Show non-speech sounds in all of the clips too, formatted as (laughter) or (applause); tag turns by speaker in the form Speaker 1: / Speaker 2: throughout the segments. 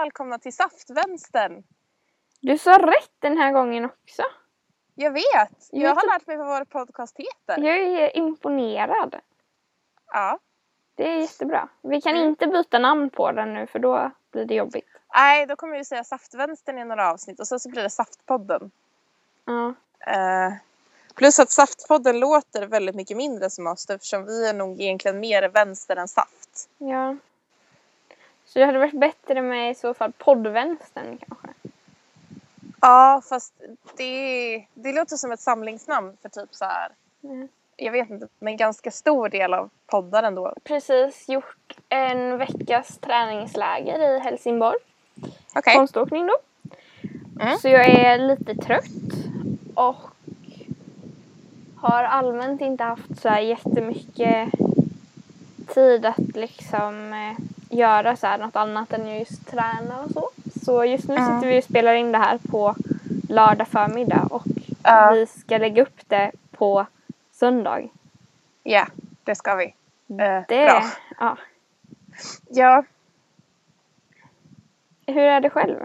Speaker 1: välkomna till Saftvänstern!
Speaker 2: Du sa rätt den här gången också.
Speaker 1: Jag vet! Jag,
Speaker 2: Jag
Speaker 1: har lärt mig vad vår podcast heter.
Speaker 2: Jag är imponerad.
Speaker 1: Ja.
Speaker 2: Det är jättebra. Vi kan
Speaker 1: Mm.
Speaker 2: inte byta namn på den nu för då blir det jobbigt.
Speaker 1: Nej, då kommer vi säga Saftvänstern i några avsnitt och sen så blir det Saftpodden.
Speaker 2: Ja.
Speaker 1: Eh, plus att Saftpodden låter väldigt mycket mindre som oss eftersom vi är nog egentligen mer vänster än saft.
Speaker 2: ja. Så det hade varit bättre med i så fall poddvänstern kanske.
Speaker 1: Ja, fast det, det låter som ett samlingsnamn för typ så här.
Speaker 2: Mm.
Speaker 1: Jag vet inte, men en ganska stor del av poddar ändå.
Speaker 2: Precis gjort en veckas träningsläger i Helsingborg.
Speaker 1: Okej.
Speaker 2: Konståkning då.
Speaker 1: Mm.
Speaker 2: Så jag är lite trött och har allmänt inte haft så här jättemycket tid att liksom eh, göra så här något annat än just träna och så. Så just nu
Speaker 1: Mm.
Speaker 2: sitter vi och spelar in det här på lördag förmiddag och
Speaker 1: Ja.
Speaker 2: vi ska lägga upp det på söndag.
Speaker 1: Ja, det ska vi. Eh,
Speaker 2: Det,
Speaker 1: Bra.
Speaker 2: ja.
Speaker 1: Ja,
Speaker 2: Hur är det själv?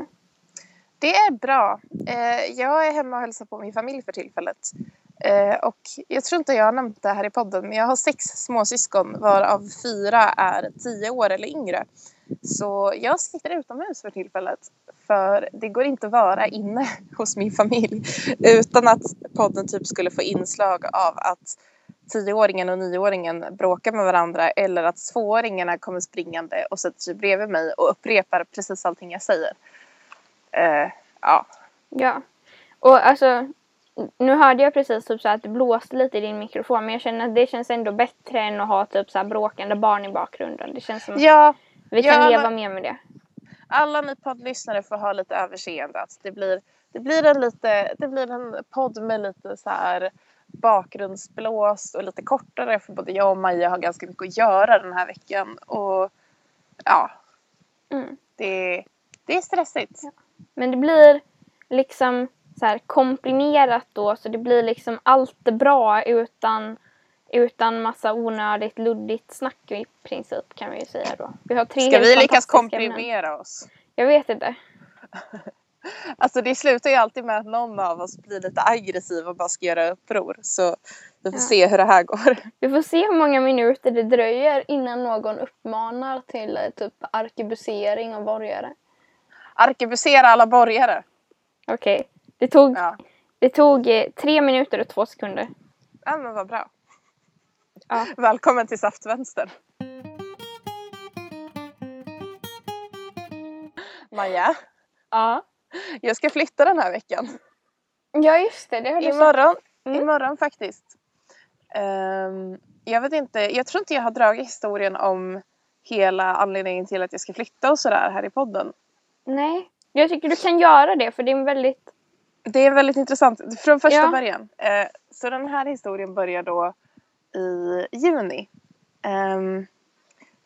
Speaker 1: Det är bra. Eh, jag är hemma och hälsar på min familj för tillfället. Eh, och jag tror inte jag har nämnt det här i podden, men jag har sex småsyskon varav fyra är tio år eller yngre. Så jag sitter utomhus för tillfället. För det går inte att vara inne (laughs) hos min familj utan att podden typ skulle få inslag av att tioåringen och nioåringen bråkar med varandra eller att tvååringarna kommer springande och sätter sig bredvid mig och upprepar precis allting jag säger. Eh, ja.
Speaker 2: Ja. Och alltså, nu hörde jag precis typ så att det blåste lite i din mikrofon men jag känner att det känns ändå bättre än att ha typ så här bråkande barn i bakgrunden. Det känns som att
Speaker 1: ja,
Speaker 2: vi
Speaker 1: ja,
Speaker 2: kan
Speaker 1: alla-
Speaker 2: leva mer med det.
Speaker 1: alla ni poddlyssnare får ha lite överseende. Att det, blir, det, blir en lite, det blir en podd med lite så här bakgrundsblås och lite kortare för både jag och Maja har ganska mycket att göra den här veckan. Och ja,
Speaker 2: Mm.
Speaker 1: det, det är stressigt.
Speaker 2: Men det blir liksom så här komprimerat då så det blir liksom allt bra utan utan massa onödigt luddigt snack i princip kan vi ju säga då. Vi har tre
Speaker 1: Ska vi lyckas
Speaker 2: fantastiska ämnen.
Speaker 1: komprimera oss?
Speaker 2: Jag vet inte. (laughs)
Speaker 1: Alltså det slutar ju alltid med att någon av oss blir lite aggressiv och bara ska göra uppror. Så vi får
Speaker 2: Ja.
Speaker 1: se hur det här går. (laughs)
Speaker 2: Vi får se hur många minuter det dröjer innan någon uppmanar till eh, typ arkebusering av borgare.
Speaker 1: Arkebusera alla borgare.
Speaker 2: Okej. Det tog,
Speaker 1: Ja.
Speaker 2: det tog eh, tre minuter och två sekunder.
Speaker 1: ja, men vad bra.
Speaker 2: Ja.
Speaker 1: Välkommen till Saftvänstern. Maja,
Speaker 2: Ja.
Speaker 1: jag ska flytta den här veckan.
Speaker 2: Ja just det, det har du sagt.
Speaker 1: Imorgon,
Speaker 2: Mm.
Speaker 1: imorgon faktiskt. Ehm, jag vet inte, jag tror inte jag har dragit historien om hela anledningen till att jag ska flytta och sådär här i podden.
Speaker 2: Nej, jag tycker du kan göra det för det är en väldigt...
Speaker 1: Det är väldigt intressant från första
Speaker 2: Ja.
Speaker 1: början. Eh, så den här historien börjar då i juni. Ehm,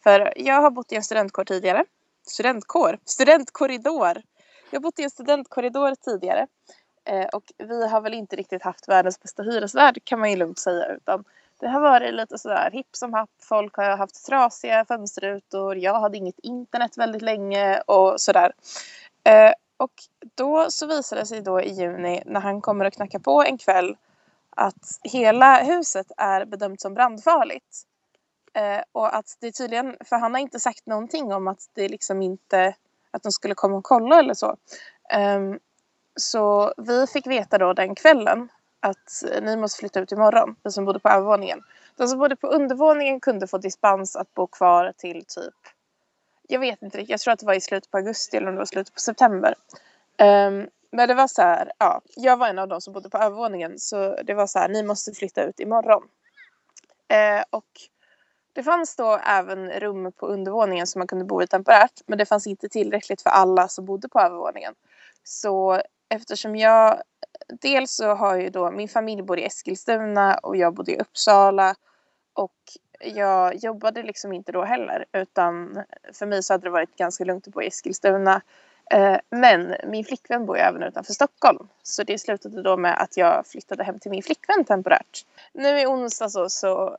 Speaker 1: för jag har bott i en studentkår tidigare. Studentkår? Studentkorridor! Jag har bott i en studentkorridor tidigare. Eh, och vi har väl inte riktigt haft världens bästa hyresvärd kan man ju lugnt säga. Utan det har varit lite sådär hipp som happ. Folk har haft trasiga fönsterrutor. Jag hade inget internet väldigt länge och sådär. Eh, och då så visade det sig då i juni när han kommer och knackar på en kväll att hela huset är bedömt som brandfarligt. Eh, och att det tydligen, för han har inte sagt någonting om att det liksom inte, att de skulle komma och kolla eller så. Ehm, så vi fick veta då den kvällen att ni måste flytta ut imorgon, vi som bodde på övervåningen. De som bodde på undervåningen kunde få dispens att bo kvar till typ, jag vet inte riktigt, jag tror att det var i slutet på augusti eller om det var slutet på september. Um, men det var så här, ja, jag var en av de som bodde på övervåningen så det var så här, ni måste flytta ut imorgon. Uh, och det fanns då även rum på undervåningen som man kunde bo i temporärt men det fanns inte tillräckligt för alla som bodde på övervåningen. Så eftersom jag, dels så har ju då min familj bor i Eskilstuna och jag bodde i Uppsala och jag jobbade liksom inte då heller utan för mig så hade det varit ganska lugnt att bo i Eskilstuna. Eh, men min flickvän bor ju även utanför Stockholm så det slutade då med att jag flyttade hem till min flickvän temporärt. Nu i onsdag så, så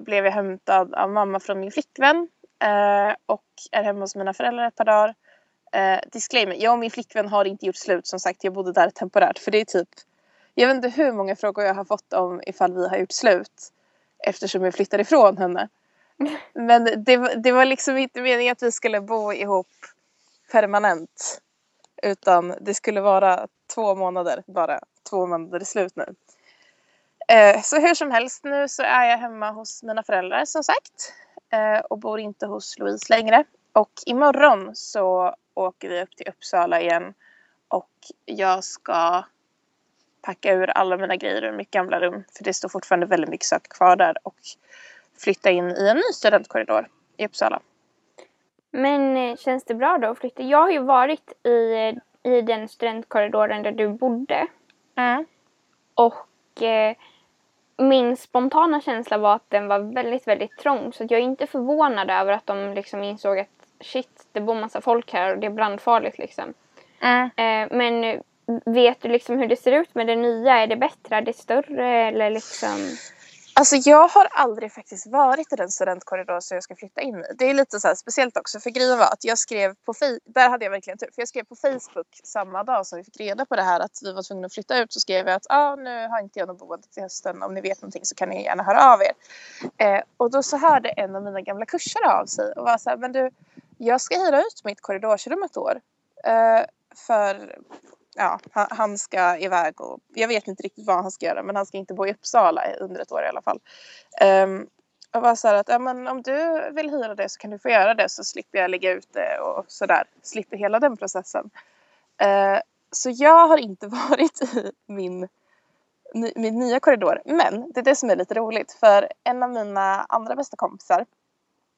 Speaker 1: blev jag hämtad av mamma från min flickvän eh, och är hemma hos mina föräldrar ett par dagar. Eh, disclaimer, jag och min flickvän har inte gjort slut som sagt. Jag bodde där temporärt. För det är typ, jag vet inte hur många frågor jag har fått om ifall vi har gjort slut. Eftersom jag flyttade ifrån henne. (laughs) Men det, var- det var liksom inte meningen att vi skulle bo ihop permanent. Utan det skulle vara två månader bara. Två månader är slut nu. Eh, så hur som helst, nu så är jag hemma hos mina föräldrar som sagt. Eh, och bor inte hos Louise längre. Och imorgon så åker vi upp till Uppsala igen. Och jag ska packa ur alla mina grejer ur mitt gamla rum. För det står fortfarande väldigt mycket saker kvar där. Och flytta in i en ny studentkorridor i Uppsala.
Speaker 2: Men eh, känns det bra då att flytta? Jag har ju varit i, eh, i den studentkorridoren där du bodde.
Speaker 1: Mm.
Speaker 2: Och eh, min spontana känsla var att den var väldigt, väldigt trång. Så jag är inte förvånad över att de liksom insåg att shit, det bor massa folk här och det är brandfarligt liksom.
Speaker 1: Mm.
Speaker 2: Eh, men vet du liksom hur det ser ut med det nya? Är det bättre? Är det större? Eller liksom...
Speaker 1: Alltså jag har aldrig faktiskt varit i den studentkorridor som jag ska flytta in i. Det är lite så här speciellt också för grejen var att jag skrev på där hade jag verkligen tur. För jag skrev på Facebook samma dag som vi fick reda på det här att vi var tvungna att flytta ut så skrev jag att ah, nu har inte jag något boende till hösten. Om ni vet någonting så kan ni gärna höra av er. Eh, och då så hörde en av mina gamla kursare av sig och var så här, men du, jag ska hyra ut mitt korridorsrum ett år. Eh, för ja, han, ska iväg och jag vet inte riktigt vad han ska göra men han ska inte bo i Uppsala under ett år i alla fall. Um, och var så här att ja, men om du vill hyra det så kan du få göra det så slipper jag lägga ut det och sådär. Slipper hela den processen. Uh, så jag har inte (laughs) varit i min, ny, min nya korridor. Men det är det som är lite roligt för en av mina andra bästa kompisar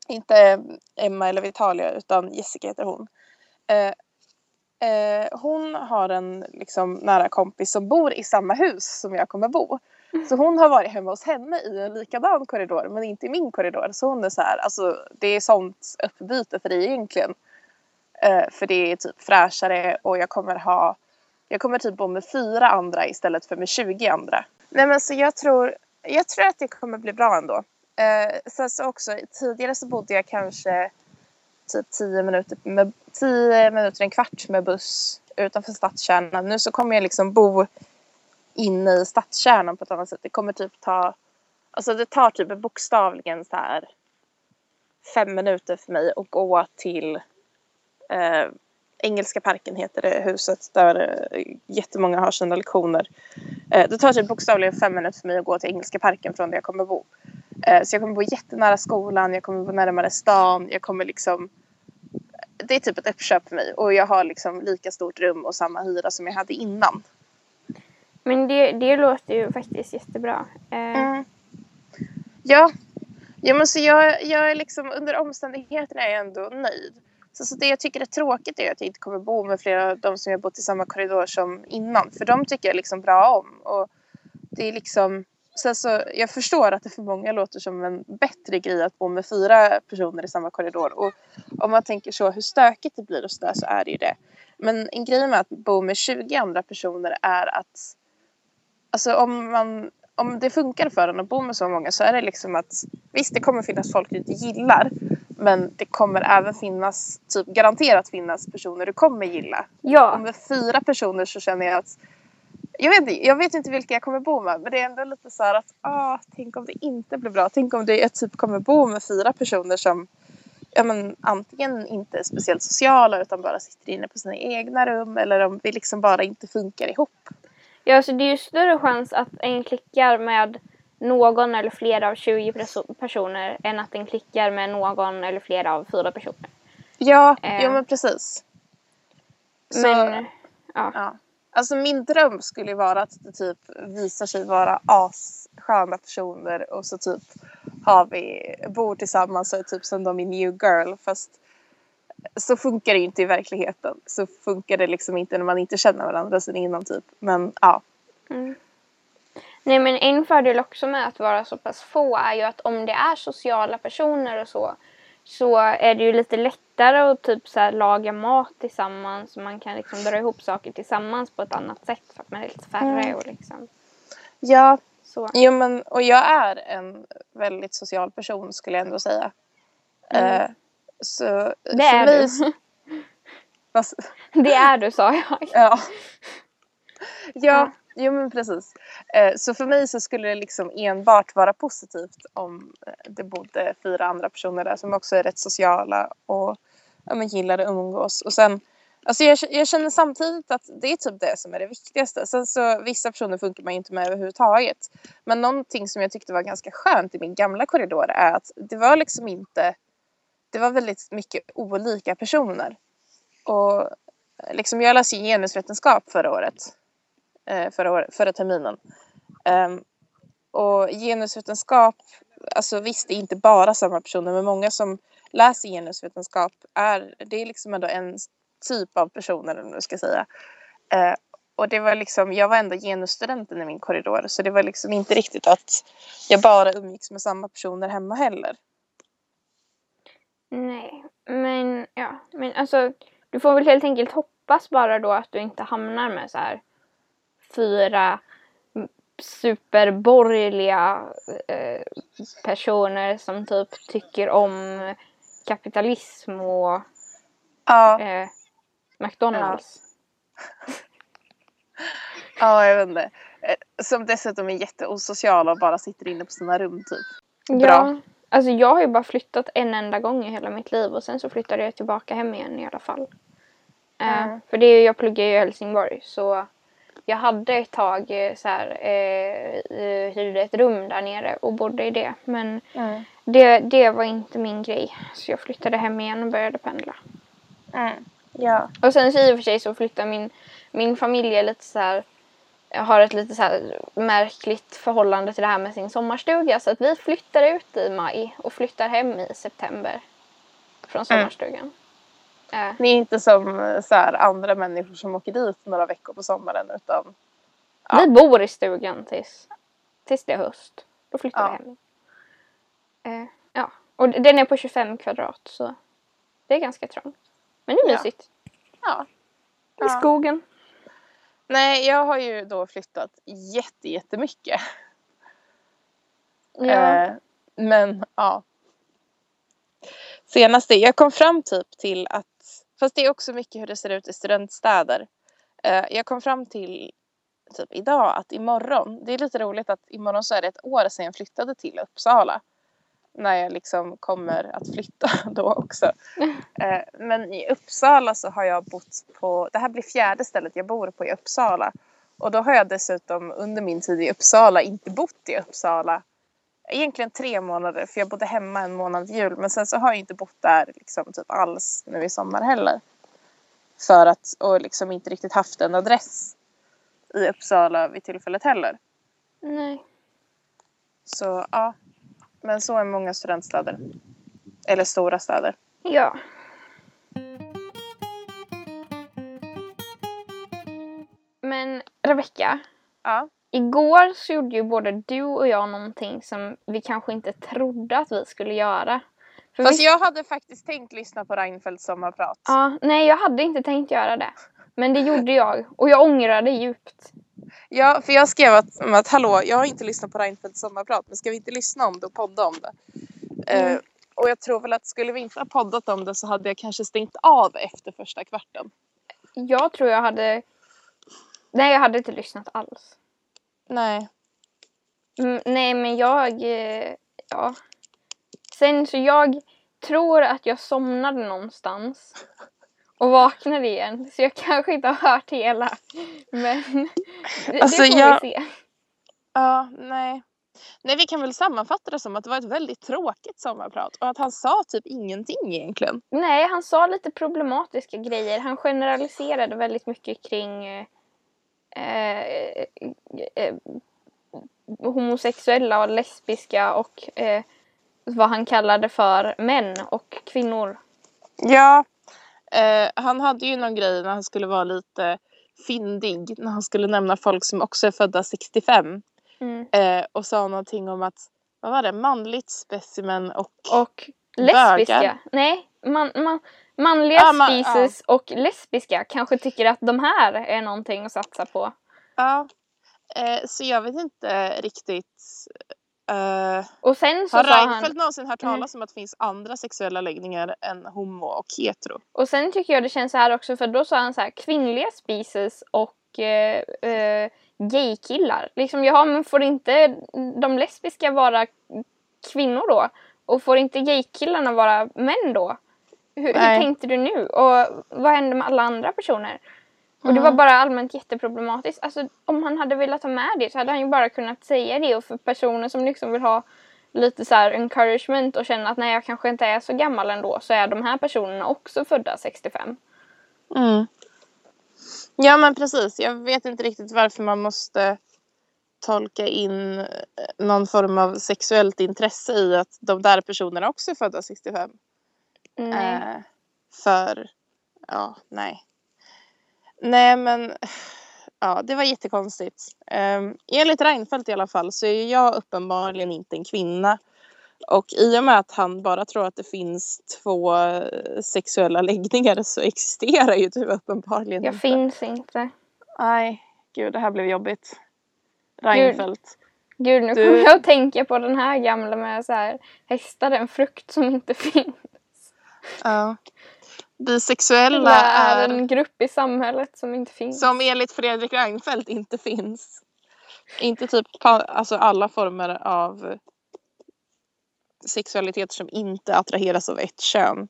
Speaker 1: inte Emma eller Vitalia utan Jessica heter hon. uh, eh, hon har en liksom, nära kompis som bor i samma hus som jag kommer bo. Så hon har varit hemma hos henne i en likadan korridor men inte i min korridor. Så hon är så här, alltså det är sånt uppbyte för dig egentligen. Eh, för det är typ fräschare och jag kommer ha, jag kommer typ bo med fyra andra istället för med 20 andra. Nej men så jag tror, jag tror att det kommer bli bra ändå. Eh, sen så också tidigare så bodde jag kanske typ 10 minuter, med, 10 minuter, en kvart med buss utanför stadskärnan. Nu så kommer jag liksom bo inne i stadskärnan på ett annat sätt. Det kommer typ ta, alltså det tar typ bokstavligen så här fem minuter för mig att gå till eh, Engelska parken heter det huset där eh, jättemånga har sina lektioner. Eh, det tar typ bokstavligen fem minuter för mig att gå till Engelska parken från där jag kommer bo. Eh, så jag kommer bo jättenära skolan, jag kommer bo närmare stan, jag kommer liksom det är typ ett uppköp för mig och jag har liksom lika stort rum och samma hyra som jag hade innan.
Speaker 2: Men det, det låter ju faktiskt jättebra.
Speaker 1: Mm. Ja, ja men så jag, jag är liksom under omständigheterna är jag ändå nöjd. Så, så det jag tycker är tråkigt är att jag inte kommer bo med flera av de som jag bott i samma korridor som innan. För de tycker jag liksom bra om. Och det är liksom, sen så, jag förstår att det för många låter som en bättre grej att bo med fyra personer i samma korridor. Och om man tänker så hur stökigt det blir och sådär så är det ju det. Men en grej med att bo med 20 andra personer är att Alltså om, man, om det funkar för en att bo med så många så är det liksom att visst det kommer finnas folk du inte gillar men det kommer även finnas, typ garanterat finnas personer du kommer gilla. Och
Speaker 2: ja,
Speaker 1: med fyra personer så känner jag att jag vet, inte, jag vet inte vilka jag kommer bo med men det är ändå lite så att ah, tänk om det inte blir bra. Tänk om det jag typ kommer bo med fyra personer som ja, men, antingen inte är speciellt sociala utan bara sitter inne på sina egna rum eller om vi liksom bara inte funkar ihop.
Speaker 2: Ja så det är ju större chans att en klickar med någon eller flera av 20 perso- personer än att en klickar med någon eller flera av fyra personer.
Speaker 1: Ja,
Speaker 2: Eh.
Speaker 1: jo men precis. Så,
Speaker 2: Men ja.
Speaker 1: ja. Alltså min dröm skulle vara att det typ visar sig vara assköna personer och så typ har vi, bor tillsammans och är typ som de i New Girl fast så funkar det inte i verkligheten. Så funkar det liksom inte när man inte känner varandra sen innan typ. Men ja.
Speaker 2: Mm. Nej men en fördel också med att vara så pass få är ju att om det är sociala personer och så så är det ju lite lättare att typ så laga mat tillsammans och man kan liksom dra ihop saker tillsammans på ett annat sätt för att man är lite färre
Speaker 1: Mm.
Speaker 2: och liksom
Speaker 1: Ja,
Speaker 2: så.
Speaker 1: Jo, men, och jag är en väldigt social person skulle jag ändå säga.
Speaker 2: Mm.
Speaker 1: Eh, så
Speaker 2: Det är
Speaker 1: mig,
Speaker 2: du. (laughs)
Speaker 1: Fast,
Speaker 2: Det är du sa jag. (laughs)
Speaker 1: ja. Ja, jo men precis. Eh, så för mig så skulle det liksom enbart vara positivt om eh, det bodde fyra andra personer där som också är rätt sociala och ja, men gillar att umgås. Och sen, alltså jag, jag känner samtidigt att det är typ det som är det viktigaste. Sen så vissa personer funkar man ju inte med överhuvudtaget. Men någonting som jag tyckte var ganska skönt i min gamla korridor är att det var liksom inte, det var väldigt mycket olika personer. Och eh, liksom jag läste genusvetenskap förra året eh, förra, år, förra terminen. Ehm, och genusvetenskap, alltså visst det är inte bara samma personer men många som läser genusvetenskap är, det är liksom ändå en typ av personer om du ska säga. Eh, och det var liksom, jag var ändå genusstudenten i min korridor så det var liksom inte riktigt att jag bara umgicks med samma personer hemma heller.
Speaker 2: Nej, men ja, men alltså du får väl helt enkelt hoppas bara då att du inte hamnar med så här fyra superborgerliga eh, personer som typ tycker om kapitalism och
Speaker 1: Ja,
Speaker 2: eh, McDonalds.
Speaker 1: ja (laughs) jag vet inte. Eh, Som dessutom är jätteosociala och bara sitter inne på sina rum typ.
Speaker 2: Ja. Alltså jag har ju bara flyttat en enda gång i hela mitt liv och sen så flyttade jag tillbaka hem igen i alla fall.
Speaker 1: Mm.
Speaker 2: för det är jag pluggar ju i Helsingborg så jag hade ett tag eh, så här, eh, hyrde ett rum där nere och bodde i det. Men
Speaker 1: Mm.
Speaker 2: det, det var inte min grej. Så jag flyttade hem igen och började pendla.
Speaker 1: Mm. Ja.
Speaker 2: Och sen så i och för sig så flyttar min, min familj lite så här har ett lite så märkligt förhållande till det här med sin sommarstuga. Så att vi flyttar ut i maj och flyttar hem i september. Från sommarstugan. Eh,
Speaker 1: Ni är inte som eh, så här, andra människor som åker dit några veckor på sommaren utan Ja.
Speaker 2: Vi bor i stugan tills, tills det är höst. Då flyttar
Speaker 1: Ja.
Speaker 2: vi hem. Eh, ja, och den är på 25 kvadrat så det är ganska trångt. Men det är mysigt.
Speaker 1: ja.
Speaker 2: I
Speaker 1: Ja.
Speaker 2: skogen.
Speaker 1: Nej, jag har ju då flyttat jätte, jättemycket.
Speaker 2: Ja.
Speaker 1: Eh, men ja. Senaste, jag kom fram typ till att, fast det är också mycket hur det ser ut i studentstäder. Eh, jag kom fram till typ idag att imorgon, det är lite roligt att imorgon så är det ett år sedan jag flyttade till Uppsala. När jag liksom kommer att flytta (laughs) då också. (laughs) Eh, men i Uppsala så har jag bott på, det här blir fjärde stället jag bor på i Uppsala. Och då har jag dessutom under min tid i Uppsala inte bott i Uppsala egentligen tre månader för jag bodde hemma en månad jul men sen så har jag inte bott där liksom typ alls nu i sommar heller. För att, och liksom inte riktigt haft en adress i Uppsala vid tillfället heller.
Speaker 2: Nej.
Speaker 1: Så ja, men så är många studentstäder. Eller stora städer.
Speaker 2: Ja. Men Rebecka,
Speaker 1: Ja.
Speaker 2: igår så gjorde ju både du och jag någonting som vi kanske inte trodde att vi skulle göra. För
Speaker 1: Fast
Speaker 2: vi-
Speaker 1: jag hade faktiskt tänkt lyssna på Reinfeldts sommarprat.
Speaker 2: Ja, nej jag hade inte tänkt göra det. Men det gjorde jag och jag ångrar det djupt.
Speaker 1: Ja, för jag skrev att, att hallå, jag har inte lyssnat på Reinfeldts sommarprat men ska vi inte lyssna om det och podda om det?
Speaker 2: Mm.
Speaker 1: Eh, och jag tror väl att skulle vi inte ha poddat om det så hade jag kanske stängt av efter första kvarten.
Speaker 2: Jag tror jag hade... Nej, jag hade inte lyssnat alls.
Speaker 1: Nej.
Speaker 2: Mm, nej, men jag... eh, Ja. Sen så jag tror att jag somnade någonstans och vaknade igen. Så jag (laughs) kanske inte har hört hela. Men det,
Speaker 1: Alltså,
Speaker 2: det får
Speaker 1: jag-
Speaker 2: vi se.
Speaker 1: Ja, nej. Nej, vi kan väl sammanfatta det som att det var ett väldigt tråkigt sommarprat och att han sa typ ingenting egentligen.
Speaker 2: Nej, han sa lite problematiska grejer. Han generaliserade väldigt mycket kring eh, eh, eh, homosexuella och lesbiska och eh, vad han kallade för män och kvinnor.
Speaker 1: Ja, eh, han hade ju någon grej när han skulle vara lite fyndig när han skulle nämna folk som också är födda 65
Speaker 2: Mm.
Speaker 1: eh, och sa någonting om att vad var det, manligt specimen och
Speaker 2: Och lesbiska.
Speaker 1: Bögar.
Speaker 2: Nej, man, man, manliga
Speaker 1: Ja, man-
Speaker 2: species och lesbiska kanske tycker att de här är någonting att satsa på.
Speaker 1: Ja, eh, så jag vet inte riktigt Eh,
Speaker 2: Och sen så
Speaker 1: har
Speaker 2: sa han...
Speaker 1: Reinfeldt någonsin hört
Speaker 2: Mm.
Speaker 1: talas om att det finns andra sexuella läggningar än homo och hetero?
Speaker 2: Och sen tycker jag det känns så här också för då sa han så här kvinnliga species och eh, eh, gaykillar. Liksom jaha men får inte de lesbiska vara kvinnor då? Och får inte gaykillarna vara män då? Hur, hur tänkte du nu? Och vad hände med alla andra personer? Och det var bara allmänt jätteproblematiskt. Alltså om han hade velat ha med det så hade han ju bara kunnat säga det och för personer som liksom vill ha lite så encouragement och känna att nej jag kanske inte är så gammal ändå så är de här personerna också födda 65.
Speaker 1: Mm. Ja men precis. Jag vet inte riktigt varför man måste tolka in eh, någon form av sexuellt intresse i att de där personerna också är födda 65.
Speaker 2: Nej.
Speaker 1: Eh, för, ja, nej. Nej men, ja det var jättekonstigt. Um, enligt Reinfeldt i alla fall så är jag uppenbarligen inte en kvinna. Och i och med att han bara tror att det finns två eh, sexuella läggningar så existerar ju du uppenbarligen
Speaker 2: jag
Speaker 1: inte.
Speaker 2: finns inte.
Speaker 1: Nej, gud det här blev jobbigt. Reinfeldt.
Speaker 2: Gud nu
Speaker 1: Du-
Speaker 2: kommer jag att tänka på den här gamla med så här hästar, en frukt som inte (laughs) finns.
Speaker 1: Ja. Bisexuella
Speaker 2: är
Speaker 1: är,
Speaker 2: en grupp i samhället som inte finns.
Speaker 1: som enligt Fredrik Reinfeldt inte finns. Inte typ alltså alla former av sexualitet som inte attraheras av ett kön.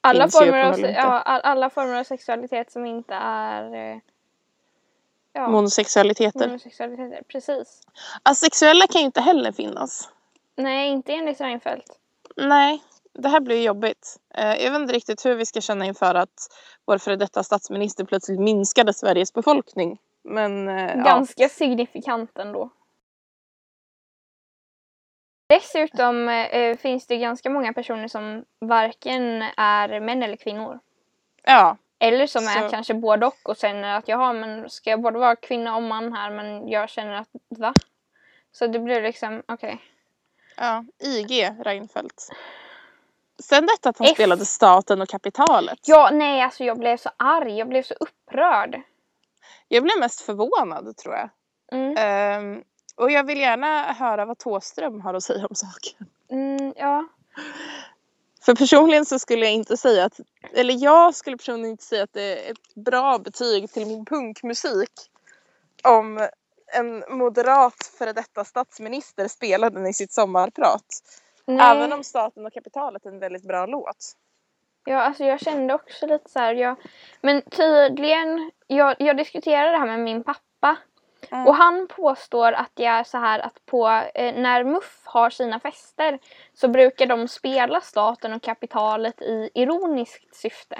Speaker 2: alla, former av, ja, alla former av sexualitet som inte är eh, ja,
Speaker 1: Monosexualiteter.
Speaker 2: homosexualiteter. Precis.
Speaker 1: Asexuella kan ju inte heller finnas.
Speaker 2: Nej, inte enligt Reinfeldt.
Speaker 1: Nej, det här blir jobbigt. Eh, Jag vet inte riktigt hur vi ska känna inför att vår före detta statsminister plötsligt minskade Sveriges befolkning. Men eh, ja.
Speaker 2: Ganska signifikant ändå. Dessutom eh, finns det ganska många personer som varken är män eller kvinnor.
Speaker 1: ja,
Speaker 2: Eller som är
Speaker 1: Så-
Speaker 2: kanske både och och känner att jaha men ska jag både vara kvinna och man här men jag känner att va? Så det blir liksom okej.
Speaker 1: ja, IG Reinfeldt. Sen detta att han
Speaker 2: F.
Speaker 1: spelade staten och kapitalet.
Speaker 2: Ja nej alltså jag blev så arg, jag blev så upprörd.
Speaker 1: Jag blev mest förvånad tror jag.
Speaker 2: Mm.
Speaker 1: Ehm, och jag vill gärna höra vad Tåström har att säga om saken.
Speaker 2: Mm, ja.
Speaker 1: För personligen så skulle jag inte säga att, eller jag skulle personligen inte säga att det är ett bra betyg till min punkmusik om en moderat före detta statsminister spelade den i sitt sommarprat.
Speaker 2: Nej.
Speaker 1: Även om Staten och kapitalet är en väldigt bra låt.
Speaker 2: Ja, alltså jag kände också lite så här, jag, men tydligen, jag, jag diskuterade det här med min pappa
Speaker 1: Mm.
Speaker 2: och han påstår att det är så här att på, eh, när MUF har sina fester så brukar de spela staten och kapitalet i ironiskt syfte.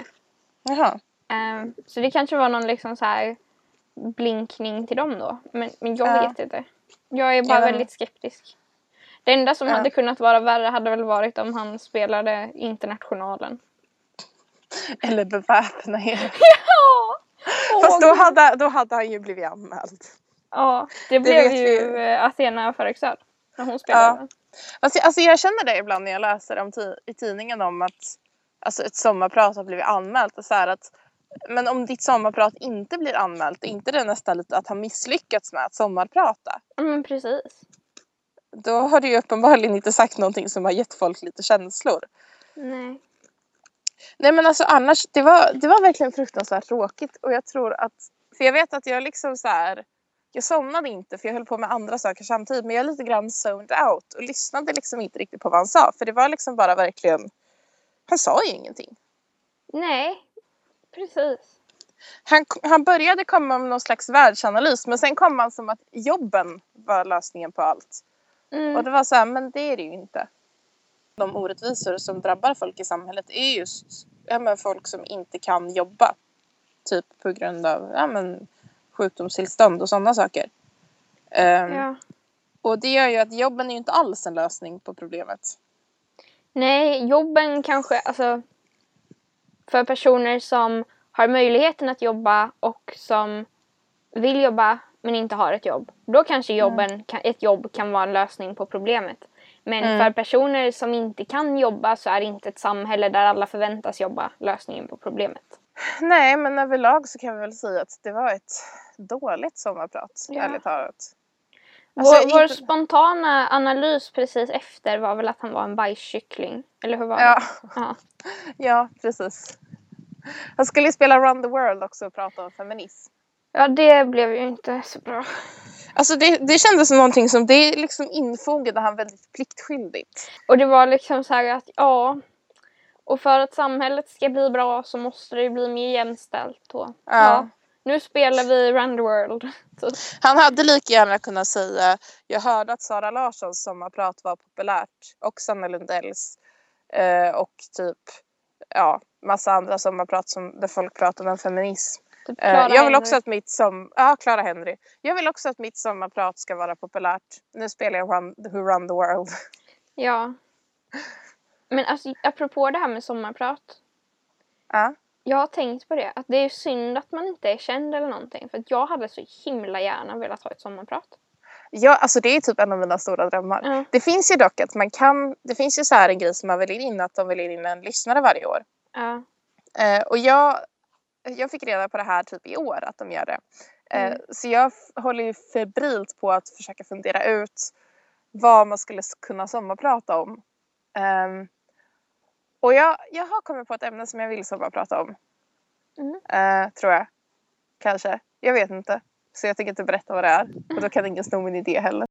Speaker 1: Jaha.
Speaker 2: Eh, så det kanske var någon liksom så här blinkning till dem då, men, men jag
Speaker 1: Ja.
Speaker 2: vet inte. Jag är bara
Speaker 1: Jag
Speaker 2: väldigt skeptisk. Det enda som
Speaker 1: Ja.
Speaker 2: hade kunnat vara värre hade väl varit om han spelade Internationalen.
Speaker 1: Eller beväpna (laughs) er.
Speaker 2: Ja!
Speaker 1: Fast då hade, då hade han ju blivit anmäld.
Speaker 2: Ja, det blev
Speaker 1: vi
Speaker 2: ju Athena Farrokhzad när hon spelade.
Speaker 1: Ja. Alltså, alltså jag känner det ibland när jag läser om i tidningen om att alltså ett sommarprat har blivit anmält. Och så att, men om ditt sommarprat inte blir anmält, är inte det nästan lite att ha misslyckats med att sommarprata?
Speaker 2: Men precis.
Speaker 1: Då har du ju uppenbarligen inte sagt någonting som har gett folk lite känslor.
Speaker 2: Nej.
Speaker 1: Nej men alltså annars, det var, det var verkligen fruktansvärt tråkigt och jag tror att, för jag vet att jag liksom så här, jag somnade inte för jag höll på med andra saker samtidigt men jag är lite grann zoned out och lyssnade liksom inte riktigt på vad han sa för det var liksom bara verkligen, han sa ju ingenting.
Speaker 2: Nej, precis.
Speaker 1: Han, han började komma med någon slags världsanalys men sen kom han som att jobben var lösningen på allt.
Speaker 2: Mm.
Speaker 1: Och det var så här, men det är det ju inte. De orättvisor som drabbar folk i samhället är just ja, men folk som inte kan jobba. Typ på grund av ja, men, sjukdomstillstånd och sådana saker. Ehm,
Speaker 2: Ja.
Speaker 1: Och det gör ju att jobben är ju inte alls en lösning på problemet.
Speaker 2: Nej, jobben kanske, alltså för personer som har möjligheten att jobba och som vill jobba men inte har ett jobb. Då kanske jobben, kan, ett jobb kan vara en lösning på problemet. Men
Speaker 1: Mm.
Speaker 2: för personer som inte kan jobba så är inte ett samhälle där alla förväntas jobba lösningen på problemet.
Speaker 1: Nej, men överlag så kan vi väl säga att det var ett dåligt sommarprat,
Speaker 2: Ja.
Speaker 1: ärligt talat. Alltså,
Speaker 2: vår, vår spontana analys precis efter var väl att han var en bajskyckling. Eller hur var
Speaker 1: Ja,
Speaker 2: det? Ja. (laughs)
Speaker 1: ja, precis. Han skulle ju spela Run the World också och prata om feminism.
Speaker 2: Ja, det blev ju inte så bra.
Speaker 1: Alltså det, det kändes som någonting som, det liksom infogade han väldigt pliktskyldigt.
Speaker 2: Och det var liksom så här att ja, och för att samhället ska bli bra så måste det ju bli mer jämställt. Och,
Speaker 1: Ja.
Speaker 2: nu spelar vi the World. (laughs)
Speaker 1: Han hade lika gärna kunnat säga, jag hörde att Sara Larssons sommarprat var populärt och Sanna Lundells eh, och typ ja, massa andra sommarprat som, där folk pratade om feminism.
Speaker 2: Typ
Speaker 1: Eh, jag vill
Speaker 2: Henry.
Speaker 1: också att mitt som, ja Clara Henry. Jag vill också att mitt sommarprat ska vara populärt. Nu spelar jag Run, Who Run the World. (laughs)
Speaker 2: Ja. Men alltså apropå det här med sommarprat.
Speaker 1: Ja.
Speaker 2: Jag har tänkt på det, att det är synd att man inte är känd eller någonting. För att jag hade så himla gärna velat ha ett sommarprat.
Speaker 1: Ja, alltså det är typ en av mina stora drömmar.
Speaker 2: Ja.
Speaker 1: Det finns ju dock att man kan, det finns ju så här en grej som man väljer in, att de väljer in en lyssnare varje år.
Speaker 2: Ja.
Speaker 1: Eh, och jag, jag fick reda på det här typ i år att de gör det. Eh,
Speaker 2: Mm.
Speaker 1: Så jag håller ju febrilt på att försöka fundera ut vad man skulle kunna sommarprata om. Ehm, och jag, jag har kommit på ett ämne som jag vill sommarprata om.
Speaker 2: Mm.
Speaker 1: Eh, tror jag. Kanske. Jag vet inte. Så jag tänker inte berätta vad det är. Och då kan ingen sno min idé heller.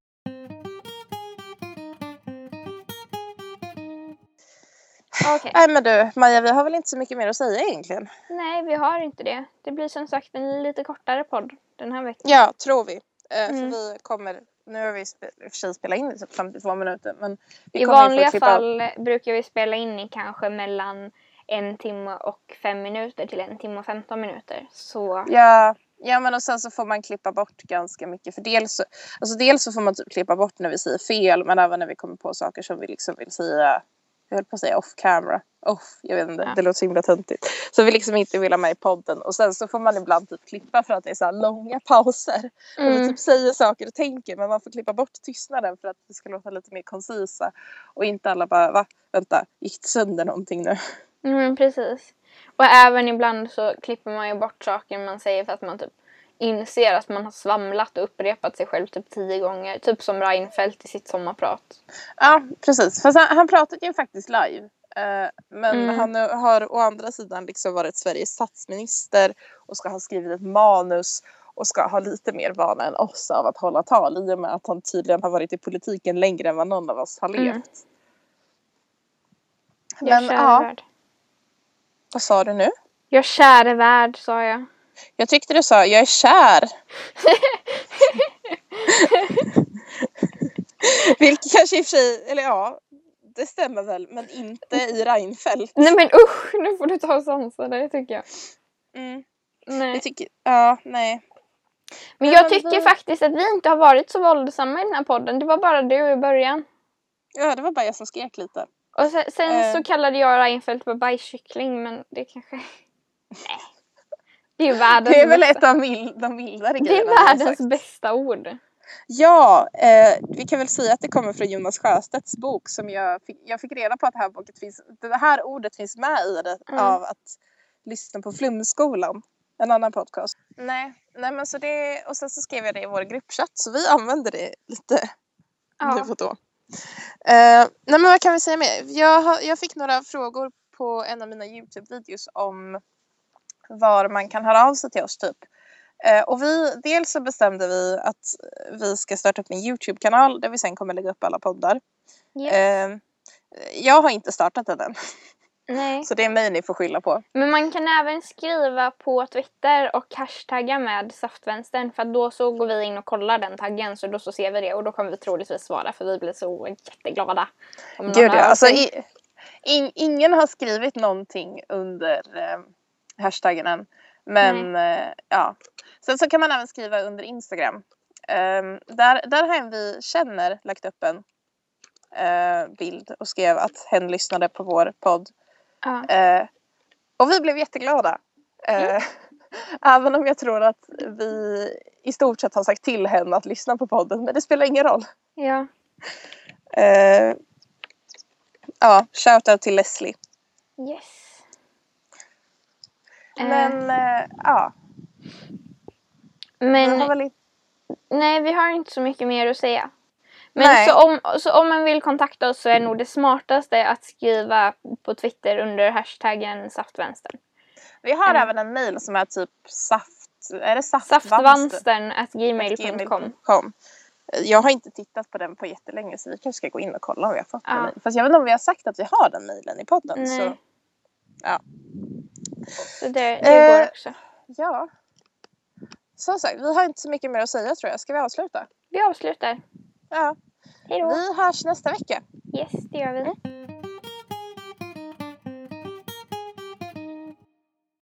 Speaker 2: Okej.
Speaker 1: Nej men du Maja, vi har väl inte så mycket mer att säga egentligen.
Speaker 2: Nej, vi har inte det. Det blir som sagt en lite kortare podd den här veckan.
Speaker 1: Ja, tror vi. Eh,
Speaker 2: Mm.
Speaker 1: För vi kommer, nu har vi i och för sig spelat in i typ 52 minuter men
Speaker 2: I vanliga fall brukar vi spela in i kanske mellan en timme och fem minuter till en timme och 15 minuter. Så
Speaker 1: Ja, ja men och sen så får man klippa bort ganska mycket för dels så, alltså dels så får man typ klippa bort när vi säger fel men även när vi kommer på saker som vi liksom vill säga jag höll på att säga off camera. Off, jag vet inte,
Speaker 2: Ja.
Speaker 1: det låter så himla töntigt. Så vi liksom inte vill ha med i podden och sen så får man ibland typ klippa för att det är så här långa pauser. Och vi
Speaker 2: mm,
Speaker 1: typ säger saker och tänker men man får klippa bort tystnaden för att det ska låta lite mer koncisa. Och inte alla bara va? Vänta, gick det sönder någonting nu?
Speaker 2: mm, precis. Och även ibland så klipper man ju bort saker man säger för att man typ inser att man har svamlat och upprepat sig själv typ tio gånger. Typ som Reinfeldt i sitt sommarprat.
Speaker 1: Ja precis, fast han, han pratade ju faktiskt live. Eh, men
Speaker 2: Mm.
Speaker 1: han har å andra sidan liksom varit Sveriges statsminister och ska ha skrivit ett manus och ska ha lite mer vana än oss av att hålla tal i och med att han tydligen har varit i politiken längre än vad någon av oss har levt.
Speaker 2: Mm. Jag
Speaker 1: Men
Speaker 2: käre
Speaker 1: ja,
Speaker 2: värld.
Speaker 1: vad sa du nu?
Speaker 2: Jag käre värld sa jag.
Speaker 1: Jag tyckte du sa jag är kär. (laughs) Vilket kanske i och för sig, eller ja, det stämmer väl, men inte i Reinfeldt.
Speaker 2: Nej men usch, nu får du ta och sansa dig tycker jag.
Speaker 1: Mm,
Speaker 2: Nej.
Speaker 1: jag tycker, ja, nej.
Speaker 2: Men jag tycker faktiskt att vi inte har varit så våldsamma i den här podden. Det var bara du i början.
Speaker 1: Ja, det var bara jag som skrek lite.
Speaker 2: Och sen, sen
Speaker 1: Eh.
Speaker 2: så kallade jag Reinfeldt för bajskyckling men det kanske... Nej. (laughs) Det är världens
Speaker 1: Det är väl
Speaker 2: bästa.
Speaker 1: ett av mild, de mildare
Speaker 2: Det är
Speaker 1: grejerna vi har
Speaker 2: världens bästa ord.
Speaker 1: Ja, eh, vi kan väl säga att det kommer från Jonas Sjöstedts bok som jag fick, jag fick reda på att det här, boket finns, det här ordet finns med i det
Speaker 2: Mm.
Speaker 1: av att lyssna på Flumskolan. En annan podcast. Nej, nej men så det, och sen så skrev jag det i vår gruppchatt så vi använder det lite nu
Speaker 2: Ja.
Speaker 1: och då. Eh, nej men vad kan vi säga mer? Jag, har, jag fick några frågor på en av mina Youtube-videos om var man kan höra av sig till oss typ. Eh, och vi, dels så bestämde vi att vi ska starta upp en Youtube-kanal där vi sen kommer lägga upp alla poddar.
Speaker 2: Yes.
Speaker 1: Eh, jag har inte startat den än,
Speaker 2: Nej. (laughs)
Speaker 1: så det är mig ni får skylla på.
Speaker 2: Men man kan även skriva på Twitter och hashtagga med saftvänstern för då så går vi in och kollar den taggen så då så ser vi det och då kommer vi troligtvis svara för vi blir så jätteglada.
Speaker 1: Gud ja, alltså i, in, ingen har skrivit någonting under eh, hashtaggen än. Men eh, ja. Sen så kan man även skriva under Instagram. Ehm, där, där har en vi känner lagt upp en eh, bild och skrev att hen lyssnade på vår podd.
Speaker 2: Ja.
Speaker 1: Eh, och vi blev jätteglada. Eh, (laughs) Även om jag tror att vi i stort sett har sagt till henne att lyssna på podden. Men det spelar ingen roll.
Speaker 2: ja.
Speaker 1: Eh, ja, shoutout till Leslie.
Speaker 2: Yes. Eh,
Speaker 1: Men eh, ja,
Speaker 2: men. Nej, vi har inte så mycket mer att säga. Men
Speaker 1: Nej.
Speaker 2: så om, så om man vill kontakta oss så är nog det smartaste att skriva på Twitter under hashtaggen saftvänstern.
Speaker 1: Vi har
Speaker 2: Mm.
Speaker 1: även en mail som är typ saft... Är det saftvanster?
Speaker 2: Saftvanstern at gmail.com.
Speaker 1: Jag har inte tittat på den på jättelänge så vi kanske ska gå in och kolla om vi har fått
Speaker 2: Ja.
Speaker 1: den. Fast jag vet inte om vi har sagt att vi har den mailen i podden.
Speaker 2: Nej.
Speaker 1: Så ja.
Speaker 2: Så det, det går
Speaker 1: Eh,
Speaker 2: också.
Speaker 1: ja. Som sagt, vi har inte så mycket mer att säga tror jag. Ska vi avsluta?
Speaker 2: Vi avslutar.
Speaker 1: Ja.
Speaker 2: Hej då.
Speaker 1: Vi hörs nästa vecka.
Speaker 2: Yes, det gör vi.